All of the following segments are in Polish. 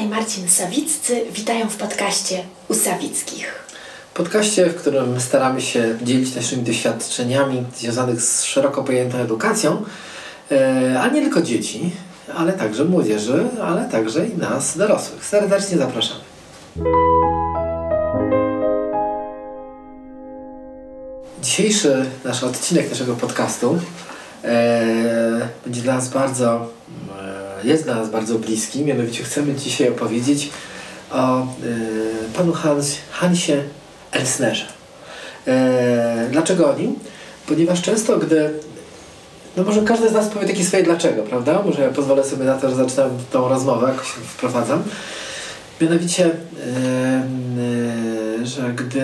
i Marcin Sawiccy witają w podcaście u Sawickich. Podcaście, w którym staramy się dzielić naszymi doświadczeniami związanych z szeroko pojętą edukacją, e, a nie tylko dzieci, ale także młodzieży, ale także i nas, dorosłych. Serdecznie zapraszamy. Dzisiejszy nasz odcinek naszego podcastu e, będzie dla nas bardzo, jest dla nas bardzo bliski, mianowicie chcemy dzisiaj opowiedzieć o e, panu Hans, Hansie Elsnerze. E, dlaczego o nim? Ponieważ często, gdy no może każdy z nas powie takie swoje dlaczego, prawda? Może ja pozwolę sobie na to, że zaczynam tą rozmowę, jak się wprowadzam. Mianowicie, e, e, że gdy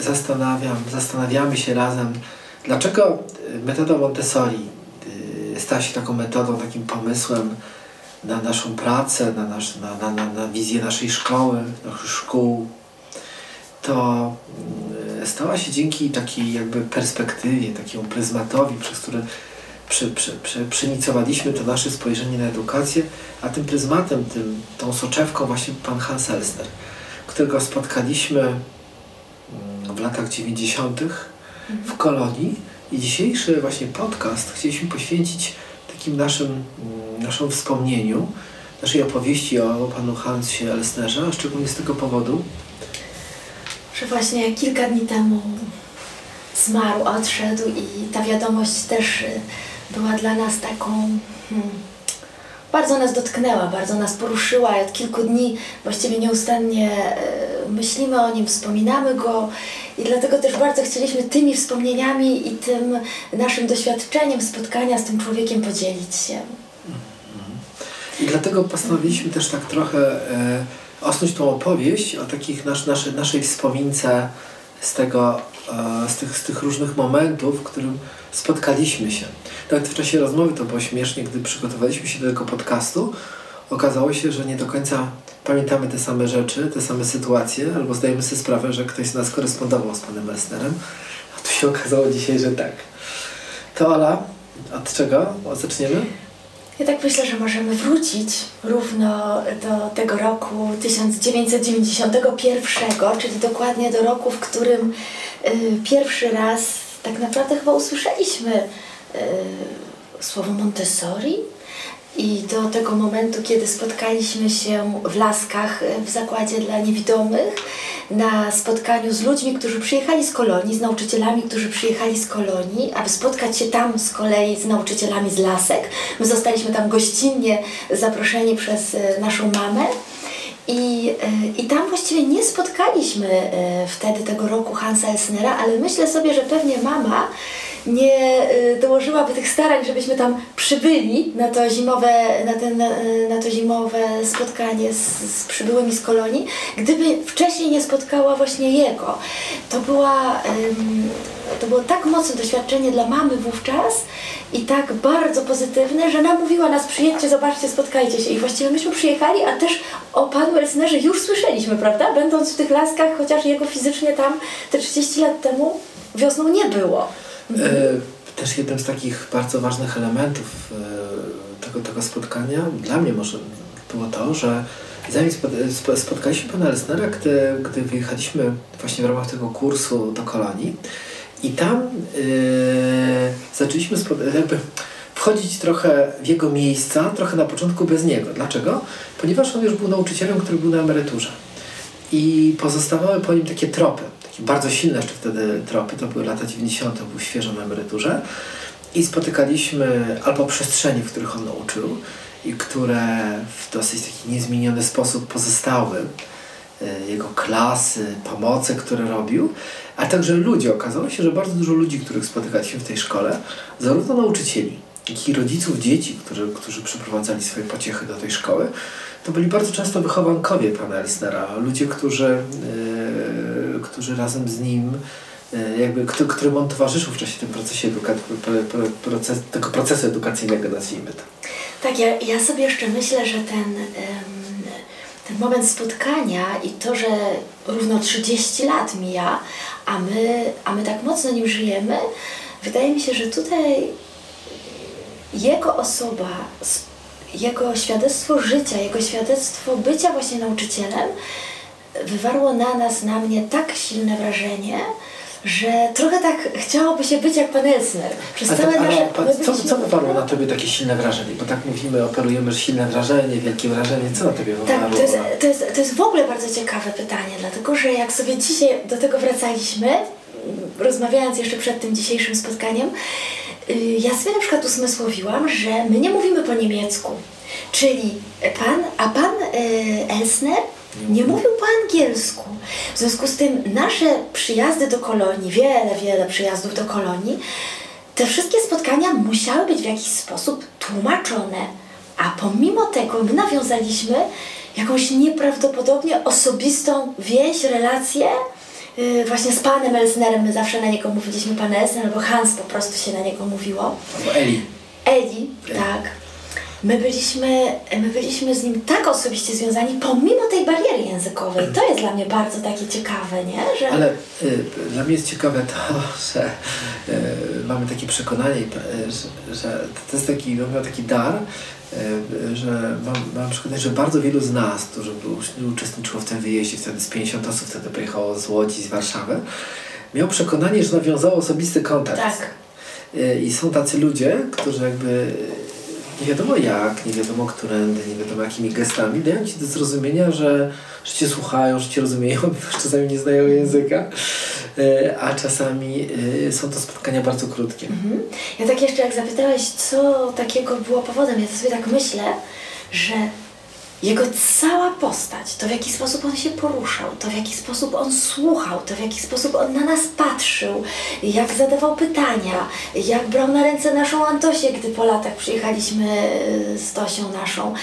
zastanawiam, zastanawiamy się razem, dlaczego metoda Montessori stała się taką metodą, takim pomysłem na naszą pracę, na, nasz, na, na, na, na wizję naszej szkoły, naszych szkół, to stała się dzięki takiej jakby perspektywie, takiemu pryzmatowi, przez który przy, przy, przy, przynicowaliśmy to nasze spojrzenie na edukację, a tym pryzmatem, tym, tą soczewką właśnie pan Hans Elsner, którego spotkaliśmy mm, w latach 90. w Kolonii i dzisiejszy właśnie podcast chcieliśmy poświęcić takim naszym, mm, naszym wspomnieniu, naszej opowieści o panu Hansie Elsnerze, szczególnie z tego powodu, że właśnie kilka dni temu zmarł, odszedł i ta wiadomość też y, była dla nas taką. Hmm, bardzo nas dotknęła, bardzo nas poruszyła i od kilku dni właściwie nieustannie y, myślimy o nim, wspominamy go i dlatego też bardzo chcieliśmy tymi wspomnieniami i tym naszym doświadczeniem spotkania z tym człowiekiem podzielić się. I dlatego postanowiliśmy też tak trochę e, osnuć tą opowieść o takich nasz, nasze, naszej wspomince z tego, e, z tych, z tych różnych momentów, w którym spotkaliśmy się. Nawet w czasie rozmowy to było śmiesznie, gdy przygotowaliśmy się do tego podcastu, okazało się, że nie do końca pamiętamy te same rzeczy, te same sytuacje, albo zdajemy sobie sprawę, że ktoś z nas korespondował z panem Elsnerem, a tu się okazało dzisiaj, że tak. To Ola, od czego zaczniemy? Ja tak myślę, że możemy wrócić równo do tego roku 1991, czyli dokładnie do roku, w którym y, pierwszy raz tak naprawdę chyba usłyszeliśmy y, słowo Montessori i do tego momentu, kiedy spotkaliśmy się w Laskach w zakładzie dla niewidomych na spotkaniu z ludźmi, którzy przyjechali z kolonii, z nauczycielami, którzy przyjechali z kolonii, aby spotkać się tam z kolei z nauczycielami z Lasek. My zostaliśmy tam gościnnie zaproszeni przez e, naszą mamę. I, e, I tam właściwie nie spotkaliśmy e, wtedy tego roku Hansa Elsnera, ale myślę sobie, że pewnie mama nie dołożyłaby tych starań, żebyśmy tam przybyli na to zimowe, na, ten, na to zimowe spotkanie z, z przybyłymi z kolonii, gdyby wcześniej nie spotkała właśnie jego. To, była, to było tak mocne doświadczenie dla mamy wówczas i tak bardzo pozytywne, że namówiła nas przyjedźcie, zobaczcie, spotkajcie się. I właściwie myśmy przyjechali, a też o panu Elsnerze już słyszeliśmy, prawda? Będąc w tych laskach, chociaż jego fizycznie tam te 30 lat temu wiosną nie było. E, też jednym z takich bardzo ważnych elementów e, tego, tego spotkania, dla mnie może było to, że zanim spotkaliśmy pana Lesnera, gdy, gdy wyjechaliśmy właśnie w ramach tego kursu do kolonii i tam yy, zaczęliśmy jakby wchodzić trochę w jego miejsca, trochę na początku bez niego. Dlaczego? Ponieważ on już był nauczycielem, który był na emeryturze. I pozostawały po nim takie tropy bardzo silne jeszcze wtedy tropy, to były lata 90., był świeżo na emeryturze i spotykaliśmy albo przestrzenie, w których on nauczył i które w dosyć taki niezmieniony sposób pozostały, e, jego klasy, pomoce, które robił, a także ludzie. Okazało się, że bardzo dużo ludzi, których spotykaliśmy w tej szkole, zarówno nauczycieli, jak i rodziców dzieci, którzy, którzy przyprowadzali swoje pociechy do tej szkoły, to byli bardzo często wychowankowie pana Elsnera, ludzie, którzy, yy, którzy razem z nim yy, jakby, który, którym on towarzyszył w czasie tym procesie proces, tego procesu edukacyjnego, nazwijmy to. Tak, ja, ja sobie jeszcze myślę, że ten, ten moment spotkania i to, że równo 30 lat mija, a my, a my tak mocno nim żyjemy, wydaje mi się, że tutaj jego osoba jego świadectwo życia, jego świadectwo bycia właśnie nauczycielem wywarło na nas, na mnie tak silne wrażenie, że trochę tak chciałoby się być jak pan Elsner. Przez całe tak, nasze... a, my a, co, co wywarło na tobie takie silne wrażenie? Bo tak mówimy, operujemy, że silne wrażenie, wielkie wrażenie. Co na tobie wywarło? Tak, to jest, to, jest, to jest w ogóle bardzo ciekawe pytanie, dlatego że jak sobie dzisiaj do tego wracaliśmy, rozmawiając jeszcze przed tym dzisiejszym spotkaniem, y, ja sobie na przykład usmysłowiłam, że my nie mówimy po niemiecku. Czyli pan, a pan y, Elsner nie mówił po angielsku. W związku z tym nasze przyjazdy do kolonii, wiele, wiele przyjazdów do kolonii, te wszystkie spotkania musiały być w jakiś sposób tłumaczone. A pomimo tego my nawiązaliśmy jakąś nieprawdopodobnie osobistą więź, relację yy, właśnie z panem Elsnerem. My zawsze na niego mówiliśmy pan Elsner, albo Hans po prostu się na niego mówiło. Albo Eli. Eli, tak. My byliśmy, my byliśmy z nim tak osobiście związani, pomimo tej bariery językowej. To jest dla mnie bardzo takie ciekawe, nie? Że... Ale y, dla mnie jest ciekawe to, że y, mamy takie przekonanie, y, że, że to jest taki, taki dar, y, że mam, mam przekonanie, że bardzo wielu z nas, którzy uczestniczyło w tym wyjeździe, wtedy z 50 osób wtedy pojechało z Łodzi, z Warszawy, miał przekonanie, że nawiązało osobisty kontakt. Tak. Y, I są tacy ludzie, którzy jakby nie wiadomo jak, nie wiadomo którędy, nie wiadomo jakimi gestami dają ci do zrozumienia, że, że cię słuchają, że cię rozumieją, że czasami nie znają języka, y, a czasami y, są to spotkania bardzo krótkie. Mhm. Ja tak jeszcze jak zapytałeś, co takiego było powodem, ja sobie tak myślę, że jego cała postać, to w jaki sposób on się poruszał, to w jaki sposób on słuchał, to w jaki sposób on na nas patrzył, jak zadawał pytania, jak brał na ręce naszą Antosię, gdy po latach przyjechaliśmy z Tosią naszą,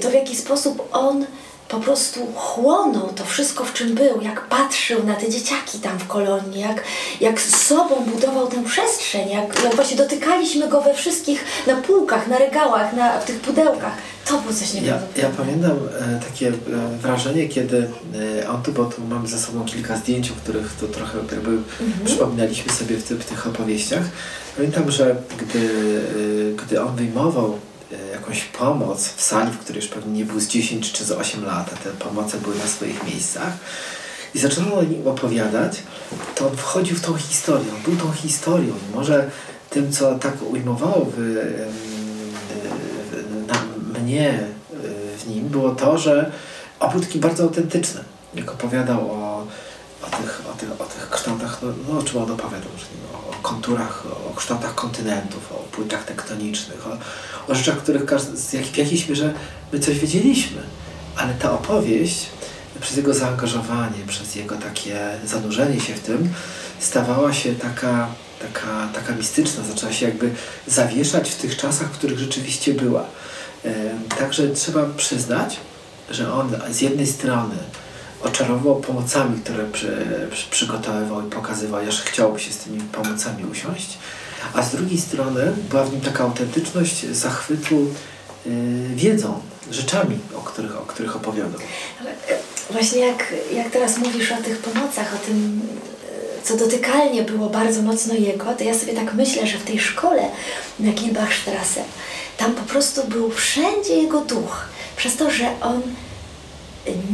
to w jaki sposób on po prostu chłonął to wszystko, w czym był, jak patrzył na te dzieciaki tam w kolonii, jak, jak z sobą budował tę przestrzeń, jak, jak właśnie dotykaliśmy go we wszystkich, na półkach, na regałach, na, w tych pudełkach. To było coś Ja, nieprawdopodobnego. ja pamiętam e, takie e, wrażenie, kiedy e, on tu, bo tu mam ze sobą kilka zdjęć, o których to trochę jakby przypominaliśmy sobie w, ty, w tych opowieściach. Pamiętam, że gdy, e, gdy on wyjmował jakąś pomoc w sali, w której już pewnie nie był z 10 czy z 8 lat, a te pomoce były na swoich miejscach i zaczynał o nim opowiadać, to on wchodził w tą historię, on był tą historią. I może tym, co tak ujmowało w, na mnie y, w nim było to, że taki bardzo autentyczny. Jak opowiadał o, o, tych, o, tych, o tych kształtach, no, no o czym on opowiadał, że nie, o konturach, o kształtach kontynentów, o płytach tektonicznych, o, o rzeczach, których w jakiejś mierze my coś wiedzieliśmy. Ale ta opowieść przez jego zaangażowanie, przez jego takie zanurzenie się w tym, stawała się taka, taka, taka mistyczna, zaczęła się jakby zawieszać w tych czasach, w których rzeczywiście była. Em, Także trzeba przyznać, że on z jednej strony oczarował pomocami, które przy, przy, przygotowywał i pokazywał, aż chciałoby się z tymi pomocami usiąść, a z drugiej strony była w nim taka autentyczność zachwytu y, wiedzą, rzeczami, o których, o których opowiadał. Ale, e, Właśnie jak, jak teraz mówisz o tych pomocach, o tym, e, co dotykalnie było bardzo mocno jego, to ja sobie tak myślę, że w tej szkole na Gilbachstrasse, tam po prostu był wszędzie jego duch. Przez to, że on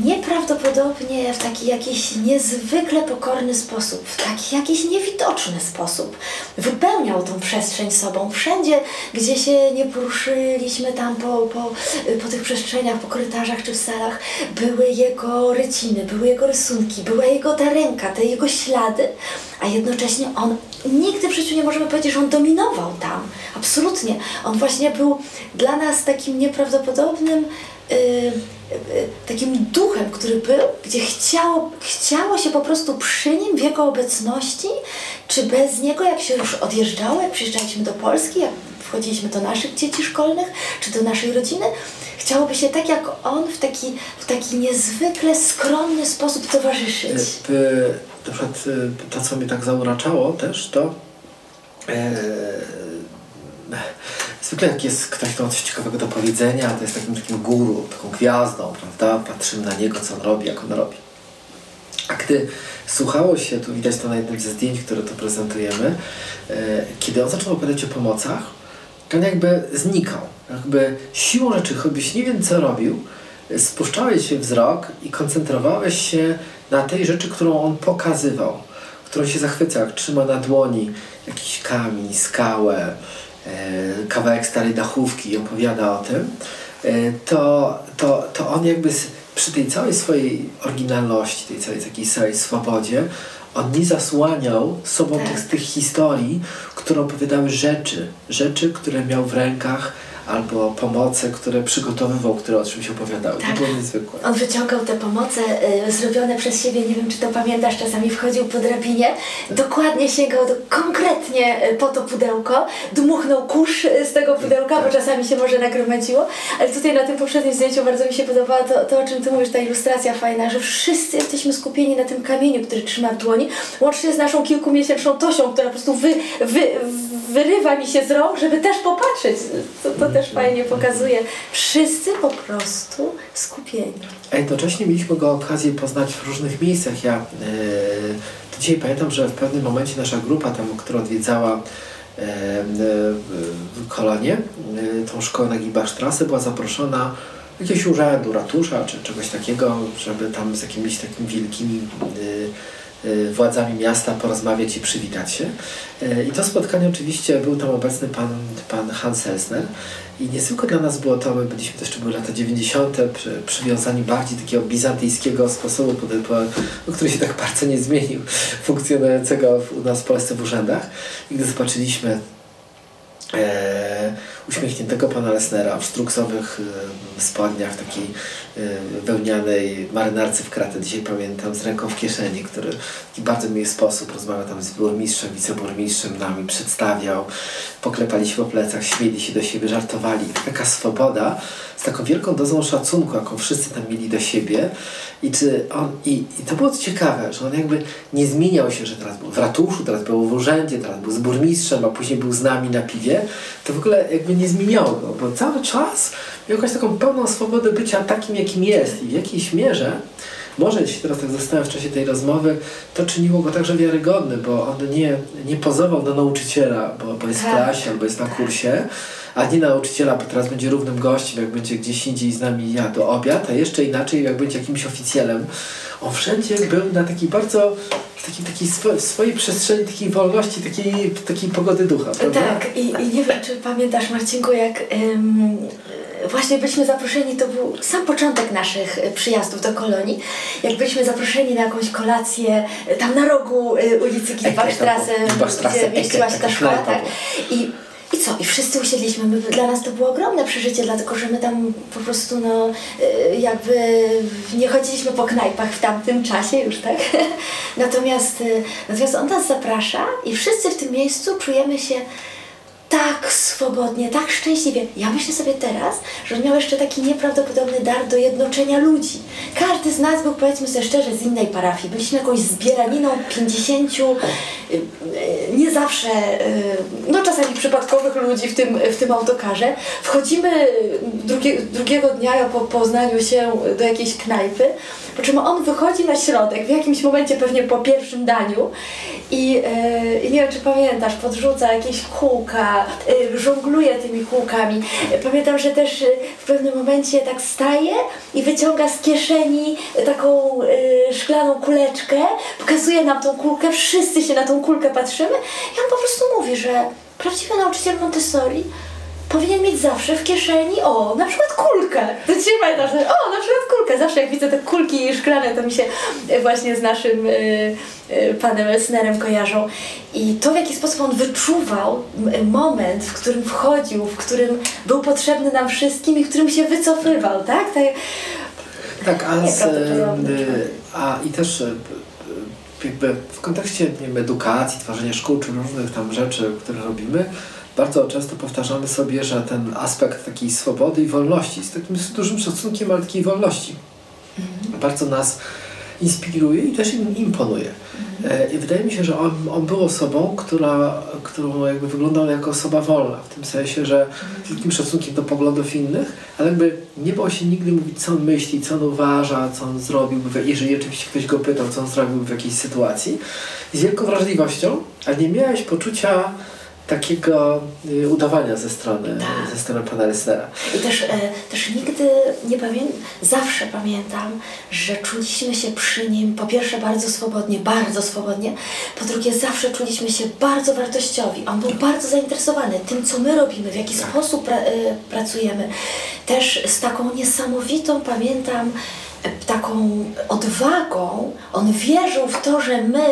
nieprawdopodobnie w taki jakiś niezwykle pokorny sposób, w taki jakiś niewidoczny sposób wypełniał tą przestrzeń sobą. Wszędzie, gdzie się nie poruszyliśmy tam po, po, po tych przestrzeniach, po korytarzach czy w salach, były jego ryciny, były jego rysunki, była jego ta ręka, te jego ślady, a jednocześnie on nigdy w życiu nie możemy powiedzieć, że on dominował tam. Absolutnie. On właśnie był dla nas takim nieprawdopodobnym y, y, takim duchem, który był, gdzie chciało, chciało się po prostu przy nim, w jego obecności, czy bez niego, jak się już odjeżdżało, jak przyjeżdżaliśmy do Polski, jak wchodziliśmy do naszych dzieci szkolnych, czy do naszej rodziny, chciałoby się tak jak on w taki, w taki niezwykle skromny sposób towarzyszyć. Y, na przykład to, co mnie tak zauraczało też, to e, zwykle jak jest ktoś, kto ma coś ciekawego do powiedzenia, to jest takim takim guru, taką gwiazdą, prawda? Patrzymy na niego, co on robi, jak on robi. A gdy słuchało się, tu widać to na jednym ze zdjęć, które tu prezentujemy, e, kiedy on zaczął opowiadać o pomocach, to on jakby znikał. jakby siłą rzeczy, choćbyś nie wiem co robił, spuszczałeś się wzrok i koncentrowałeś się na tej rzeczy, którą on pokazywał, którą się zachwycał, jak trzyma na dłoni jakiś kamień, skałę, kawałek starej dachówki i opowiada o tym, e, to, to, to on jakby przy tej całej swojej oryginalności, tej całej takiej swojej swobodzie, on nie zasłaniał sobą Tak. tych, tych historii, które opowiadały rzeczy, rzeczy, które miał w rękach, albo pomoce, które przygotowywał, które o czymś opowiadały. Tak. To było niezwykłe. On wyciągał te pomoce y, zrobione przez siebie, nie wiem czy to pamiętasz, czasami wchodził po drabinie, dokładnie sięgał do, konkretnie y, po to pudełko, dmuchnął kurz y, z tego pudełka, bo Tak. czasami się może nagromadziło, ale tutaj na tym poprzednim zdjęciu bardzo mi się podobało to, to o czym ty mówisz, ta ilustracja fajna, że wszyscy jesteśmy skupieni na tym kamieniu, który trzyma w dłoni, łącznie z naszą kilkumiesięczną Tosią, która po prostu wy, wy, wyrywa mi się z rąk, żeby też popatrzeć. To, to też fajnie pokazuje. Wszyscy po prostu skupieni. A jednocześnie mieliśmy go okazję poznać w różnych miejscach. Ja yy, dzisiaj pamiętam, że w pewnym momencie nasza grupa, tam, która odwiedzała e, e, kolonię, tą szkołę na Gibasztrasę, była zaproszona jakiegoś urzędu, ratusza czy czegoś takiego, żeby tam z jakimiś takimi wielkimi władzami miasta porozmawiać i przywitać się. E, I to spotkanie oczywiście był tam obecny pan, pan Hans Elsner. I niezwykle dla nas było to, my byliśmy, to jeszcze były lata 90., przy, przywiązani bardziej takiego bizantyjskiego sposobu, no, który się tak bardzo nie zmienił, funkcjonującego u nas w Polsce w urzędach. I gdy zobaczyliśmy e, uśmiechniętego pana Lesnera w sztruksowych e, spodniach, takiej e, wełnianej marynarce w kratę, dzisiaj pamiętam, z ręką w kieszeni, który taki bardzo miły sposób rozmawiał tam z burmistrzem, wiceburmistrzem, nami przedstawiał, poklepaliśmy po plecach, śmieli się do siebie, żartowali. Taka swoboda z taką wielką dozą szacunku, jaką wszyscy tam mieli do siebie. I, czy on, i, I to było ciekawe, że on jakby nie zmieniał się, że teraz był w ratuszu, teraz był w urzędzie, teraz był z burmistrzem, a później był z nami na piwie. To w ogóle jakby nie zmieniało go, bo cały czas miał jakąś taką pełną swobodę bycia takim, jakim jest. I w jakiejś mierze może jeśli teraz tak zastanawiam w czasie tej rozmowy, to czyniło go także wiarygodny, bo on nie, nie pozował do nauczyciela, bo, bo jest w Tak. klasie albo jest na kursie, a nie nauczyciela, bo teraz będzie równym gościem, jak będzie gdzieś indziej z nami jadł obiad, a jeszcze inaczej, jak będzie jakimś oficjelem. On wszędzie był na takiej bardzo, takiej, takiej swo, swojej przestrzeni, takiej wolności, takiej, takiej pogody ducha, prawda? Tak, i, i nie wiem, czy pamiętasz, Marcinku, jak ym, właśnie byliśmy zaproszeni, to był sam początek naszych y, przyjazdów do kolonii, jak byliśmy zaproszeni na jakąś kolację y, tam na rogu y, ulicy Gilbachstrasse, Gilbachstrasse, gdzie mieściła się Ecke, ta szkoła, tak. I, i co? I wszyscy usiedliśmy. My, dla nas to było ogromne przeżycie, dlatego że my tam po prostu no, jakby nie chodziliśmy po knajpach w tamtym czasie już, tak? natomiast, natomiast on nas zaprasza i wszyscy w tym miejscu czujemy się tak swobodnie, tak szczęśliwie. Ja myślę sobie teraz, że on miał jeszcze taki nieprawdopodobny dar do jednoczenia ludzi. Każdy z nas był, powiedzmy sobie szczerze, z innej parafii. Byliśmy jakąś zbieraniną 50, y, y, nie zawsze, y, no czasami przypadkowych ludzi w tym, w tym autokarze. Wchodzimy drugie, drugiego dnia po poznaniu się do jakiejś knajpy, po czym on wychodzi na środek w jakimś momencie, pewnie po pierwszym daniu i, yy, nie wiem, czy pamiętasz, podrzuca jakieś kółka, yy, żongluje tymi kółkami. Pamiętam, że też yy, w pewnym momencie tak staje i wyciąga z kieszeni taką yy, szklaną kuleczkę, pokazuje nam tą kulkę, wszyscy się na tą kulkę patrzymy i on po prostu mówi, że prawdziwy nauczyciel Montessori powinien mieć zawsze w kieszeni, o, na przykład kulkę. To dzisiaj pamiętasz, o, na przykład kulkę. Zawsze jak widzę te kulki szklane, to mi się e, właśnie z naszym y, y, panem Elsnerem kojarzą. I to, w jaki sposób on wyczuwał moment, w którym wchodził, w którym był potrzebny nam wszystkim i w którym się wycofywał, tak? tak Tak, a, z, a i też jakby w kontekście wiem, edukacji, tworzenia szkół czy różnych tam rzeczy, które robimy, bardzo często powtarzamy sobie, że ten aspekt takiej swobody i wolności, z takim z dużym szacunkiem, ale takiej wolności, bardzo nas inspiruje i też im imponuje. E, I wydaje mi się, że on, on był osobą, która, którą jakby wyglądał jako osoba wolna, w tym sensie, że z wielkim szacunkiem do poglądów innych, ale jakby nie bał się nigdy mówić, co on myśli, co on uważa, co on zrobiłby, jeżeli oczywiście ktoś go pytał, co on zrobił w jakiejś sytuacji. I z wielką wrażliwością, ale nie miałeś poczucia takiego y, udawania ze strony, Tak. ze strony pana Lesnera. I też, e, też nigdy nie pamiętam, zawsze pamiętam, że czuliśmy się przy nim po pierwsze bardzo swobodnie, bardzo swobodnie, po drugie zawsze czuliśmy się bardzo wartościowi. On był bardzo zainteresowany tym, co my robimy, w jaki sposób pra, e, pracujemy. Też z taką niesamowitą, pamiętam, e, taką odwagą, on wierzył w to, że my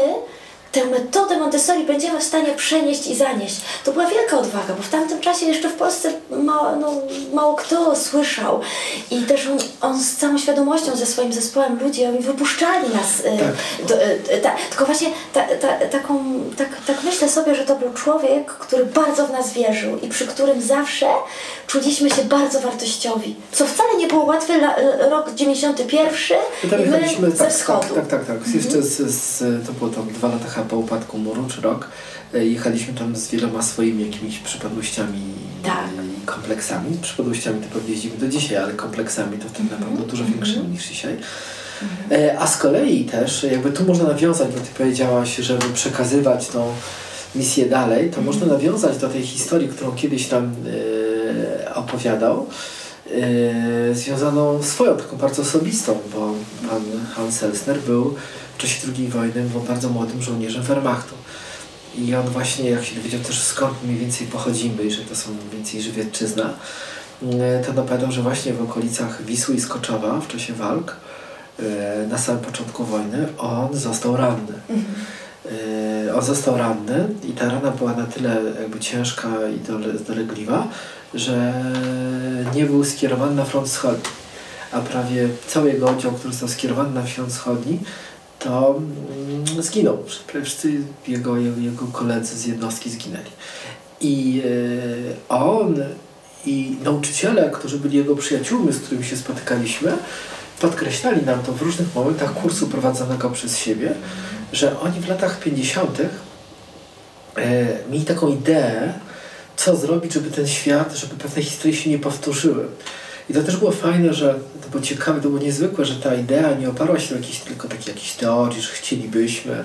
tę metodę Montessori będziemy w stanie przenieść i zanieść. To była wielka odwaga, bo w tamtym czasie jeszcze w Polsce mało, no, mało kto słyszał. I też on, on z całą świadomością ze swoim zespołem ludzi, oni wypuszczali nas. e, Tak. do, e, ta, tylko właśnie ta, ta, taką, tak, tak myślę sobie, że to był człowiek, który bardzo w nas wierzył i przy którym zawsze czuliśmy się bardzo wartościowi. Co wcale nie było łatwe, rok 91 My tam i my ze tak, wschodu. tak, tak, tak, tak. Jeszcze z, z, to było tam dwa lata po upadku muru, czy rok. E, Jechaliśmy tam z wieloma swoimi jakimiś przypadłościami Tak. i kompleksami. Przypadłościami to pewnie jeździmy do dzisiaj, ale kompleksami to wtedy na pewno dużo większymi niż dzisiaj. E, A z kolei też, jakby tu można nawiązać, bo ty powiedziałaś, żeby przekazywać tą misję dalej, to można nawiązać do tej historii, którą kiedyś nam e, opowiadał, e, związaną swoją, taką bardzo osobistą, bo pan Hans Elsner był w czasie II wojny był bardzo młodym żołnierzem Wehrmachtu. I on właśnie, jak się dowiedział też skąd mniej więcej pochodzimy i że to są mniej więcej Żywiecczyzna, e, to napadał, że właśnie w okolicach Wisły i Skoczowa w czasie walk e, na samym początku wojny on został ranny. E, On został ranny i ta rana była na tyle jakby ciężka i dole- dolegliwa, że nie był skierowany na front wschodni. A prawie cały jego oddział, który został skierowany na front wschodni, to mm, zginął. Wszyscy jego, jego, jego koledzy z jednostki zginęli. I e, on i nauczyciele, którzy byli jego przyjaciółmi, z którymi się spotykaliśmy, podkreślali nam to w różnych momentach kursu prowadzonego przez siebie, że oni w latach 50. E, mieli taką ideę, co zrobić, żeby ten świat, żeby pewne historie się nie powtórzyły. I to też było fajne, że to było ciekawe, to było niezwykłe, że ta idea nie oparła się na jakiejś, tylko takiej jakiejś teorii, że chcielibyśmy,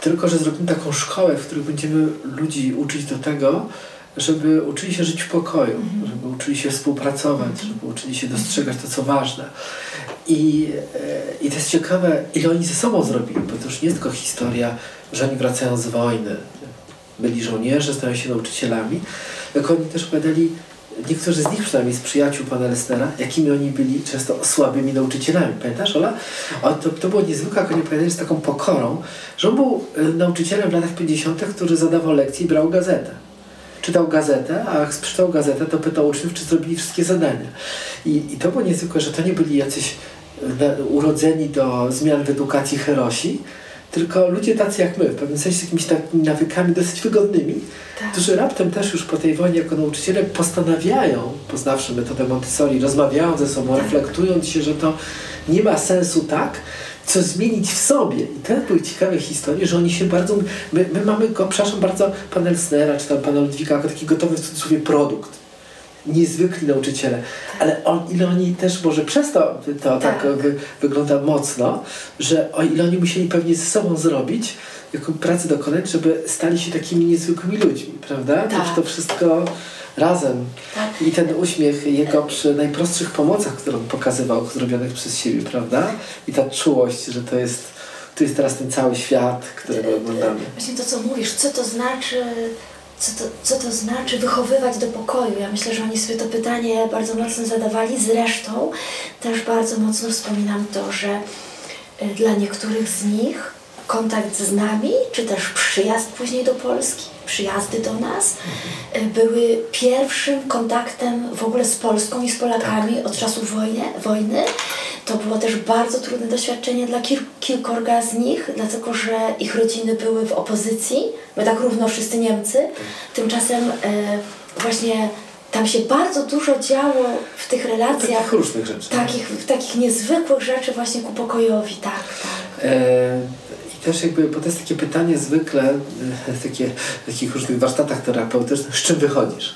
tylko że zrobimy taką szkołę, w której będziemy ludzi uczyć do tego, żeby uczyli się żyć w pokoju, żeby uczyli się współpracować, żeby uczyli się dostrzegać to, co ważne. I, e, I to jest ciekawe, ile oni ze sobą zrobili, bo to już nie jest tylko historia, że oni wracają z wojny, byli żołnierze, stają się nauczycielami, tylko oni też opowiadali, niektórzy z nich przynajmniej z przyjaciół pana Lesnera, jakimi oni byli często słabymi nauczycielami. Pamiętasz, Ola? To, to było niezwykłe, jak oni opowiadali z taką pokorą, że on był e, nauczycielem w latach 50., który zadawał lekcje i brał gazetę czytał gazetę, a jak przeczytał gazetę, to pytał uczniów, czy zrobili wszystkie zadania. I, I to było niezwykłe, że to nie byli jacyś e, urodzeni do zmian w edukacji herosi, tylko ludzie tacy jak my, w pewnym sensie z jakimiś takimi nawykami dosyć wygodnymi, Tak. którzy raptem też już po tej wojnie jako nauczyciele postanawiają, poznawszy metodę Montessori, rozmawiają ze sobą, Tak. reflektując się, że to nie ma sensu tak, co zmienić w sobie. I to były ciekawe historie, że oni się bardzo... My, my mamy go, przepraszam bardzo, pana Elsnera czy tam pana Ludwika jako taki gotowy w cudzysłowie produkt. Niezwykli nauczyciele. Ale on, ile oni też, może przez to to tak, Tak. wy, wygląda mocno, że o ile oni musieli pewnie ze sobą zrobić, jaką pracę dokonać, żeby stali się takimi niezwykłymi ludźmi, prawda? To, Tak. to wszystko razem. Tak. I ten uśmiech jego przy najprostszych pomocach, które on pokazywał, zrobionych przez siebie, prawda? I ta czułość, że to jest, tu jest teraz ten cały świat, którego oglądamy. Właśnie to, co mówisz, co to znaczy, co to, co to znaczy wychowywać do pokoju? Ja myślę, że oni sobie to pytanie bardzo mocno zadawali. Zresztą też bardzo mocno wspominam to, że y, dla niektórych z nich kontakt z nami, czy też przyjazd później do Polski, przyjazdy do nas, y, były pierwszym kontaktem w ogóle z Polską i z Polakami od czasów wojny, wojny. To było też bardzo trudne doświadczenie dla kil kilkorga z nich, dlatego że ich rodziny były w opozycji. My tak równo wszyscy Niemcy. Tymczasem e, właśnie tam się bardzo dużo działo w tych relacjach. Takich różnych rzeczy. Takich, takich niezwykłych rzeczy właśnie ku pokojowi, tak, tak. E, też jakby, bo to jest takie pytanie zwykle e, takie, w takich różnych warsztatach terapeutycznych, z czym wychodzisz?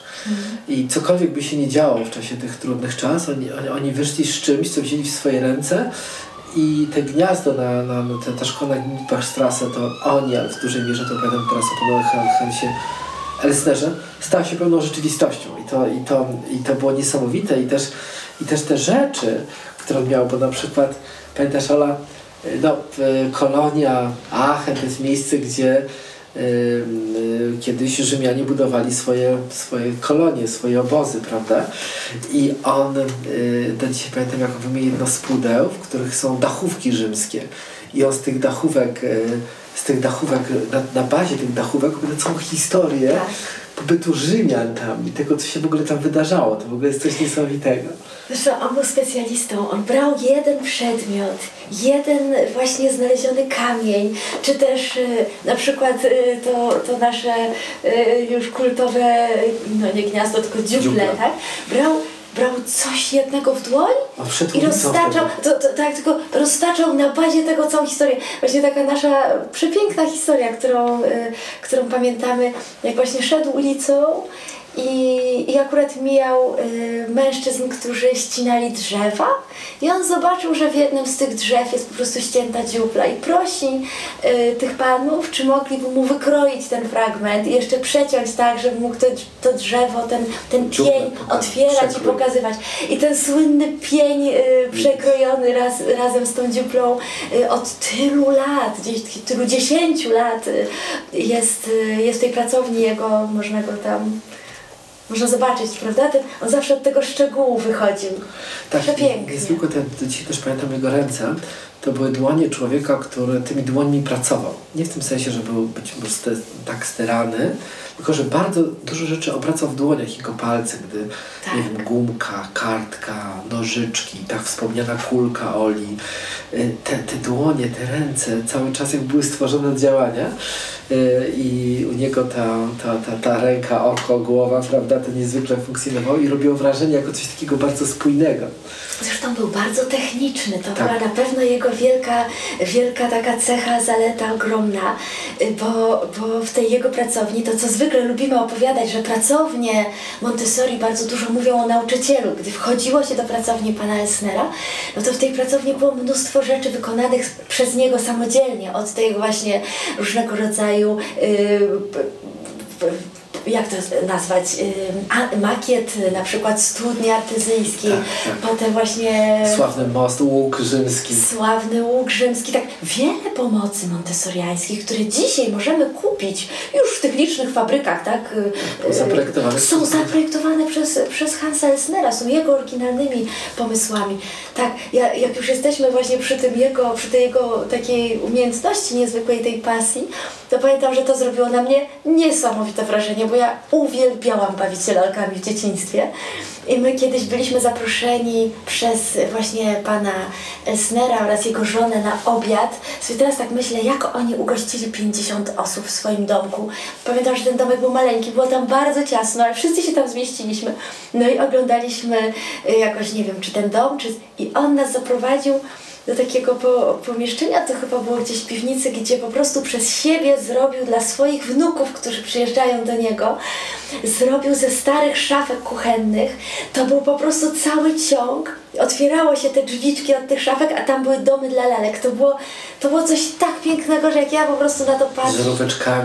I cokolwiek by się nie działo w czasie tych trudnych czasów, oni, oni, oni wyszli z czymś, co wzięli w swoje ręce i te gniazdo na, na, na te, ta szkoła na Bachstrasse to oni, ale w dużej mierze to opowiadam teraz o panu Han- Hansie Elsnerze stała się pełną rzeczywistością. I to, i to, i to było niesamowite. I też, i też te rzeczy, które miał, bo na przykład pamiętasz Ola, no, y, kolonia Aachen to jest miejsce, gdzie y, kiedyś Rzymianie budowali swoje, swoje kolonie, swoje obozy, prawda? I on, do dzisiaj pamiętam, jak wymienił jedno z pudeł, w których są dachówki rzymskie. I on z tych dachówek, z tych dachówek, na, na bazie tych dachówek całą historię Tak. Pobytu Rzymian tam i tego, co się w ogóle tam wydarzało. To w ogóle jest coś niesamowitego. Zresztą on był specjalistą. On brał jeden przedmiot, jeden właśnie znaleziony kamień, czy też y, na przykład y, to, to nasze y, już kultowe, no nie gniazdo, tylko dziuple, Dziuple. tak? Brał, brał coś jednego w dłoń i roztaczał, to, to, tak, tylko roztaczał na bazie tego całą historię. Właśnie taka nasza przepiękna historia, którą, y, którą pamiętamy, jak właśnie szedł ulicą i, i akurat mijał y, mężczyzn, którzy ścinali drzewa. I on zobaczył, że w jednym z tych drzew jest po prostu ścięta dziupla i prosi y, tych panów, czy mogliby mu wykroić ten fragment i jeszcze przeciąć tak, żeby mógł to, to drzewo, ten, ten pień otwierać i pokazywać. I ten słynny pień y, przekrojony raz, razem z tą dziuplą y, od tylu lat, gdzieś tylu dziesięciu lat y, jest, y, jest w tej pracowni jego, można go tam można zobaczyć, prawda? Ten, on zawsze od tego szczegółu wychodził. Tak, Przepięknie. niezwykłe te, te, dzisiaj też pamiętam jego ręce. To były dłonie człowieka, który tymi dłońmi pracował. Nie w tym sensie, że był być może tak sterany, tylko że bardzo dużo rzeczy obracał w dłoniach jego palce, gdy Tak. nie wiem, gumka, kartka, nożyczki, tak wspomniana kulka Oli. Y, Te, te dłonie, te ręce cały czas jak były stworzone do działania y, i u niego ta, ta, ta, ta ręka, oko, głowa, prawda, to niezwykle funkcjonowało i robiło wrażenie jako coś takiego bardzo spójnego. Zresztą był bardzo techniczny. To Tak. była na pewno jego wielka, wielka taka cecha, zaleta ogromna, y, bo, bo w tej jego pracowni, to co zwykle lubimy opowiadać, że pracownie Montessori bardzo dużo mówią o nauczycielu. Gdy wchodziło się do pracowni pana Elsnera, no to w tej pracowni było mnóstwo rzeczy wykonanych przez niego samodzielnie, od tego właśnie różnego rodzaju yy, jak to nazwać, makiet y, na przykład studni artyzyjskiej, Tak, tak. potem właśnie Sławny most, łuk rzymski. sławny łuk rzymski, tak wiele pomocy montessoriańskich, które dzisiaj możemy kupić już w tych licznych fabrykach, tak? y, y, Zaprojektowane Są przez- zaprojektowane przez, przez Hansa Elsnera, są jego oryginalnymi pomysłami. Tak, ja, jak już jesteśmy właśnie przy tym jego, przy tej jego takiej umiejętności niezwykłej, tej pasji, to pamiętam, że to zrobiło na mnie niesamowite wrażenie, bo ja uwielbiałam bawić się lalkami w dzieciństwie. I my kiedyś byliśmy zaproszeni przez właśnie pana Elsnera oraz jego żonę na obiad. Teraz tak myślę, jak oni ugościli 50 osób w swoim domku. Pamiętam, że ten domek był maleńki, było tam bardzo ciasno, ale wszyscy się tam zmieściliśmy. No i oglądaliśmy y, jakoś, nie wiem, czy ten dom, czy... I on nas zaprowadził do takiego po, pomieszczenia, to chyba było gdzieś w piwnicy, gdzie po prostu przez siebie zrobił dla swoich wnuków, którzy przyjeżdżają do niego, zrobił ze starych szafek kuchennych. To był po prostu cały ciąg. Otwierało się te drzwiczki od tych szafek, a tam były domy dla lalek. To było, to było coś tak pięknego, że jak ja po prostu na to Z patrzę.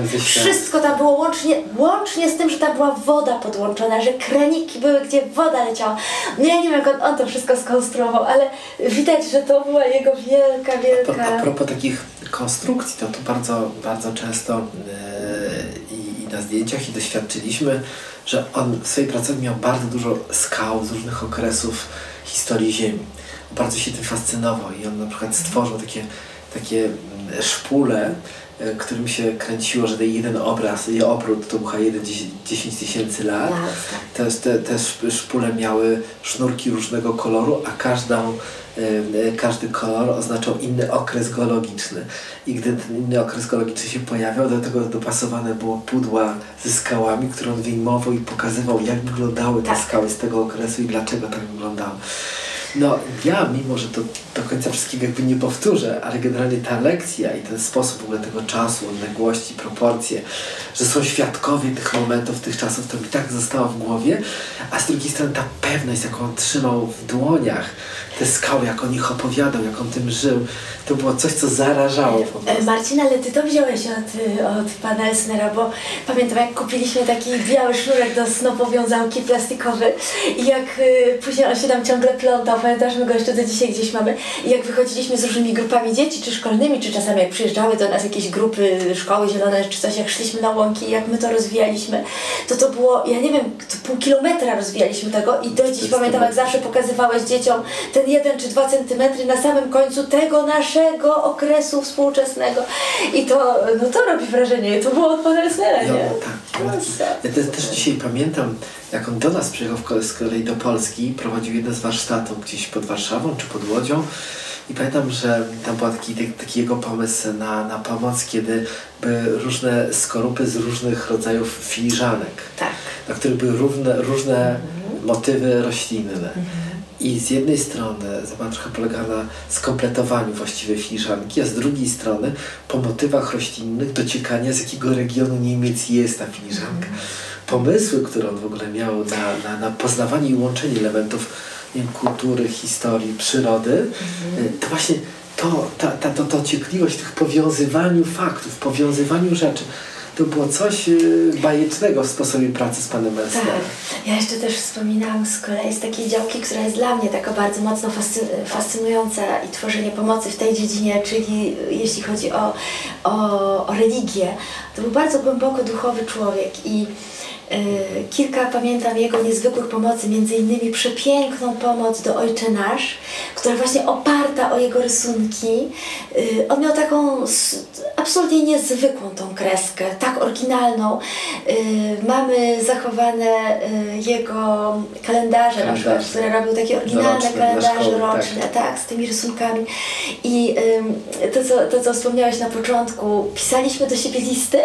ze świata. Wszystko tam było łącznie, łącznie z tym, że tam była woda podłączona, że kraniki były, gdzie woda leciała. No ja nie wiem, jak on, on to wszystko skonstruował, ale widać, że to była jego wielka, A, wielka... a propos takich konstrukcji, to tu bardzo, bardzo często yy, i, na zdjęciach i doświadczyliśmy, że on w swojej pracowni miał bardzo dużo skał z różnych okresów historii Ziemi. Bardzo się tym fascynował i on na przykład stworzył takie, takie mm, szpule, którym się kręciło, że ten jeden obraz i obrót to jeden 10 tysięcy lat. Tak, tak. Te, te, te szp- szpule miały sznurki różnego koloru, a każdą, y, y, każdy kolor oznaczał inny okres geologiczny. I gdy ten inny okres geologiczny się pojawiał, do tego dopasowane było pudła ze skałami, które on wyjmował i pokazywał, jak wyglądały te Tak. skały z tego okresu i dlaczego tak wyglądały. No, ja mimo, że to do końca wszystkiego jakby nie powtórzę, ale generalnie ta lekcja i ten sposób w ogóle tego czasu, odległości, proporcje, że są świadkowie tych momentów, tych czasów, to mi tak zostało w głowie, a z drugiej strony ta pewność, jaką on trzymał w dłoniach, te skały, jak o nich opowiadał, jak on tym żył. To było coś, co zarażało po E, prostu. Marcin, ale ty to wziąłeś od, od pana Elsnera, bo pamiętam jak kupiliśmy taki biały sznurek do snopowiązałki plastikowy i jak y, później on się tam ciągle plątał, pamiętasz, my go jeszcze do dzisiaj gdzieś mamy i jak wychodziliśmy z różnymi grupami dzieci, czy szkolnymi, czy czasami jak przyjeżdżały do nas jakieś grupy szkoły zielone, czy coś, jak szliśmy na łąki jak my to rozwijaliśmy, to to było, ja nie wiem, to pół kilometra rozwijaliśmy tego i do dziś pamiętam, jak zawsze pokazywałeś dzieciom ten jeden czy dwa centymetry na samym końcu tego naszego okresu współczesnego. I to, no to robi wrażenie. To było od pana Elsnera, No, nie? tak. Mocno. Ja też, też dzisiaj pamiętam, jak on do nas przyjechał z kolei do Polski, prowadził jeden z warsztatów gdzieś pod Warszawą czy pod Łodzią. I pamiętam, że tam był taki, taki jego pomysł na, na pomoc, kiedy były różne skorupy z różnych rodzajów filiżanek, Tak. na których były równe, różne motywy roślinne. I z jednej strony zabawa trochę polega na skompletowaniu właściwej filiżanki, a z drugiej strony po motywach roślinnych dociekania z jakiego regionu Niemiec jest ta filiżanka. Pomysły, które on w ogóle miał na, na, na poznawanie i łączenie elementów wiem, kultury, historii, przyrody, y, to właśnie to, ta, ta, to, to ciekliwość tych powiązywaniu faktów, powiązywaniu rzeczy, to było coś y, bajecznego w sposobie pracy z panem Tak. Elsnerem. Ja jeszcze też wspominałam z kolei z takiej działki, która jest dla mnie taka bardzo mocno fascy- fascynująca i tworzenie pomocy w tej dziedzinie, czyli jeśli chodzi o, o, o religię. To był bardzo głęboko duchowy człowiek i kilka pamiętam jego niezwykłych pomocy, między innymi przepiękną pomoc do Ojcze Nasz, która właśnie oparta o jego rysunki. Y, on miał taką absolutnie niezwykłą tą kreskę, tak oryginalną. Y, mamy zachowane jego kalendarze, na przykład, które robił takie oryginalne Roczne kalendarze szkoły, tak. roczne, tak. z tymi rysunkami. I to, co, to, co wspomniałeś na początku, pisaliśmy do siebie listy.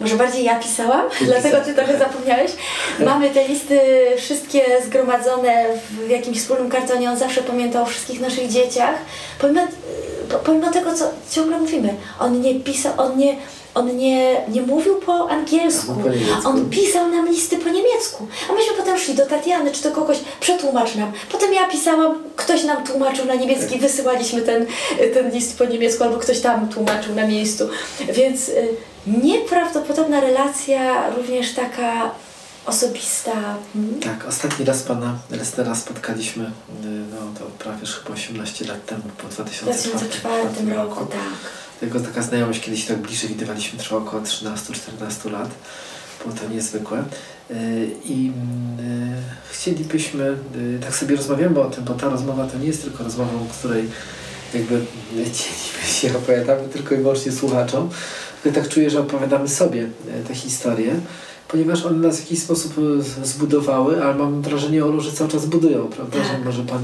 Może bardziej ja pisałam, dlatego ty trochę zapomniałeś. Mamy te listy wszystkie zgromadzone w jakimś wspólnym kartonie. On zawsze pamiętał o wszystkich naszych dzieciach. Pomimo, y, pomimo tego, co ciągle mówimy, on nie pisał, on nie, on nie, nie mówił po angielsku. Albo po. On pisał nam listy po niemiecku. A myśmy potem szli do Tatiany czy do kogoś, przetłumacz nam. Potem ja pisałam, ktoś nam tłumaczył na niemiecki, wysyłaliśmy ten, ten list po niemiecku, albo ktoś tam tłumaczył na miejscu. Więc y, nieprawdopodobna relacja, również taka osobista. Mm. Tak, ostatni raz pana Lestera spotkaliśmy, y, no to prawie już chyba 18 lat temu, po W 2004, 2004 roku, tak. Tego taka znajomość kiedyś tak bliżej widywaliśmy, trwała około 13-14 lat. Było to niezwykłe. Y, I y, chcielibyśmy, tak sobie rozmawiamy o tym, bo ta rozmowa to nie jest tylko rozmową, której jakby dzielimy się, opowiadamy tylko i wyłącznie słuchaczom, tylko tak czuję, że opowiadamy sobie y, te historie, ponieważ one nas w jakiś sposób z- zbudowały, ale mam wrażenie, Olu, że cały czas budują, prawda? Tak. Że może pan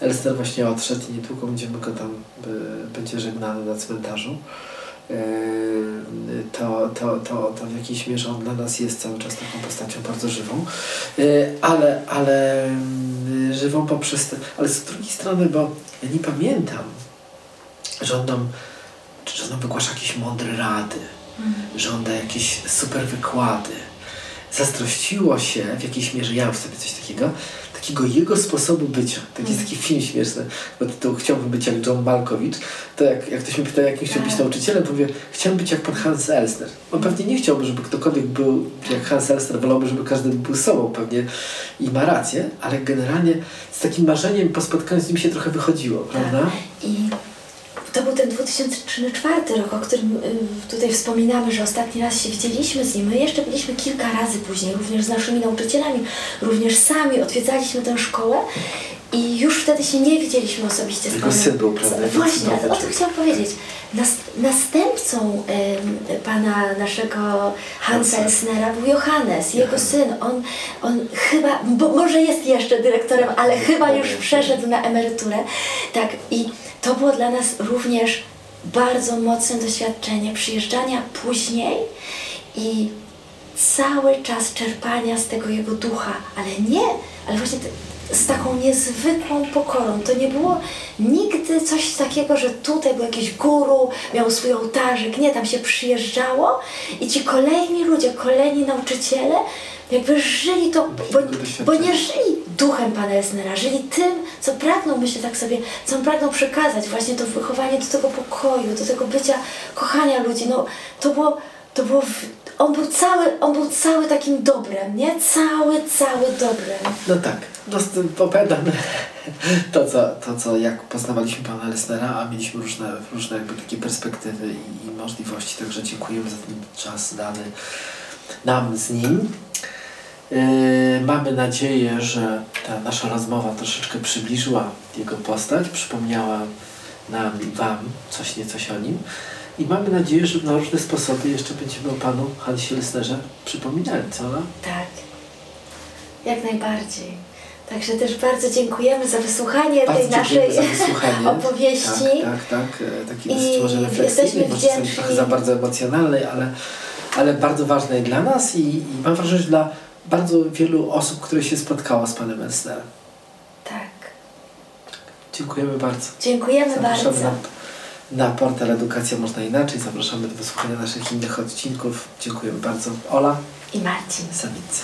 Elster właśnie odszedł i niedługo będziemy go tam, będzie żegnany na cmentarzu. Yy, To, to, to, to w jakiejś mierze on dla nas jest cały czas taką postacią bardzo żywą, ale, ale yy, żywą poprzez te, ale z drugiej strony, bo ja nie pamiętam, że on nam, że on wygłasza jakieś mądre rady, że on da jakieś super wykłady. Zazdrościło się w jakiejś mierze, ja mam w sobie coś takiego, takiego jego sposobu bycia. Taki jest taki film śmieszny, bo to chciałbym być jak John Malkowicz. To jak, jak ktoś mnie pyta, jakim chciał być Tak. nauczycielem, to mówię, chciałbym być jak pan Hans Elsner. On pewnie nie chciałby, żeby ktokolwiek był jak Hans Elsner, wolałby, żeby każdy był sobą pewnie i ma rację, ale generalnie z takim marzeniem po spotkaniu z nim się trochę wychodziło, prawda? I to był ten 2004 rok, o którym y, tutaj wspominamy, że ostatni raz się widzieliśmy z nim. My jeszcze byliśmy kilka razy później, również z naszymi nauczycielami, również sami odwiedzaliśmy tę szkołę. I już wtedy się nie widzieliśmy osobiście z Jego panem. syn był, prawda, Właśnie, o tym chciałam powiedzieć. Nas, następcą em, pana naszego Hansa Hansa. Elsnera był Johannes, jego syn. On, on chyba, bo może jest jeszcze dyrektorem, ale chyba już przeszedł na emeryturę. Tak, i to było dla nas również bardzo mocne doświadczenie przyjeżdżania później i cały czas czerpania z tego jego ducha, ale nie, ale właśnie te, z taką niezwykłą pokorą. To nie było nigdy coś takiego, że tutaj był jakiś guru, miał swój ołtarzyk. Nie, tam się przyjeżdżało i ci kolejni ludzie, kolejni nauczyciele jakby żyli to, bo, bo nie żyli duchem Pana Elsnera, żyli tym, co pragnął, myślę tak sobie, co on pragnął przekazać, właśnie to wychowanie do tego pokoju, do tego bycia, kochania ludzi, no to było, to było, w- on był cały, on był cały takim dobrem, nie? Cały, cały dobrem. No tak, tym opowiadam to co, to, co jak poznawaliśmy pana Lesnera, a mieliśmy różne, różne jakby takie perspektywy i, i możliwości, także dziękujemy za ten czas dany nam z nim. Yy, mamy nadzieję, że ta nasza rozmowa troszeczkę przybliżyła jego postać, przypomniała nam i Wam coś niecoś o nim. I mamy nadzieję, że na różne sposoby jeszcze będziemy o Panu Hansie Lesnerze przypominali, co? No? Tak, jak najbardziej. Także też bardzo dziękujemy za wysłuchanie Bardzo tej naszej wysłuchanie. opowieści. Tak, tak, tak. E, Takiej I może refleksyjnej, jesteśmy może trochę za bardzo emocjonalnej, ale, ale bardzo ważnej dla nas i, i mam wrażenie, że dla bardzo wielu osób, które się spotkało z panem Elsnerem. Tak. Dziękujemy bardzo. Dziękujemy Zapraszamy bardzo. na, na portal Edukacja Można Inaczej. Zapraszamy do wysłuchania naszych innych odcinków. Dziękujemy bardzo. Ola I Marcin. Samicy.